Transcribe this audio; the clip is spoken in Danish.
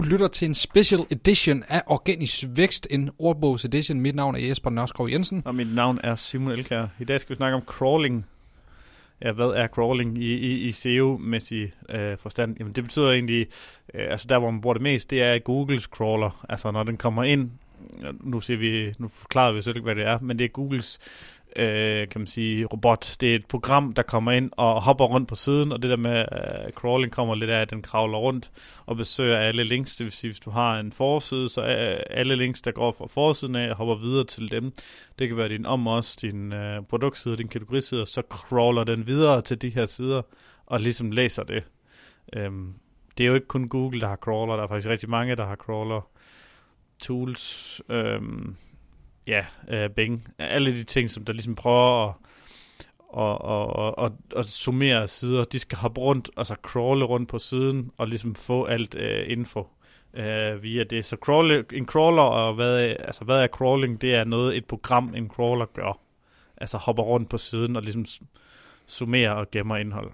Du lytter til en special edition af Organisk Vækst, en ordbogs edition. Mit navn er Jesper Nørskov Jensen. Og mit navn er Simon Elkær. I dag skal vi snakke om crawling. Ja, hvad er crawling i, i, i SEO-mæssig øh, forstand? Jamen, det betyder egentlig, øh, altså der, hvor man bruger det mest, det er Googles crawler. Altså, når den kommer ind, nu, ser vi, nu forklarer vi selv ikke, hvad det er, men det er Googles øh, kan man sige, robot. Det er et program, der kommer ind og hopper rundt på siden, og det der med øh, crawling kommer lidt af, at den kravler rundt og besøger alle links. Det vil sige, hvis du har en forside, så øh, alle links, der går fra forsiden af, hopper videre til dem. Det kan være din om også, din øh, produktside, din kategoriside, så crawler den videre til de her sider og ligesom læser det. Øhm, det er jo ikke kun Google, der har crawler. Der er faktisk rigtig mange, der har crawler tools. Um, ja, uh, Bing, alle de ting, som der ligesom prøver at og, og, og, og, og summere sider, de skal hoppe rundt, og så crawle rundt på siden, og ligesom få alt uh, info uh, via det. Så crawle, en crawler, og hvad, altså, hvad er crawling? Det er noget, et program, en crawler gør. Altså hopper rundt på siden, og ligesom summerer og gemmer indhold.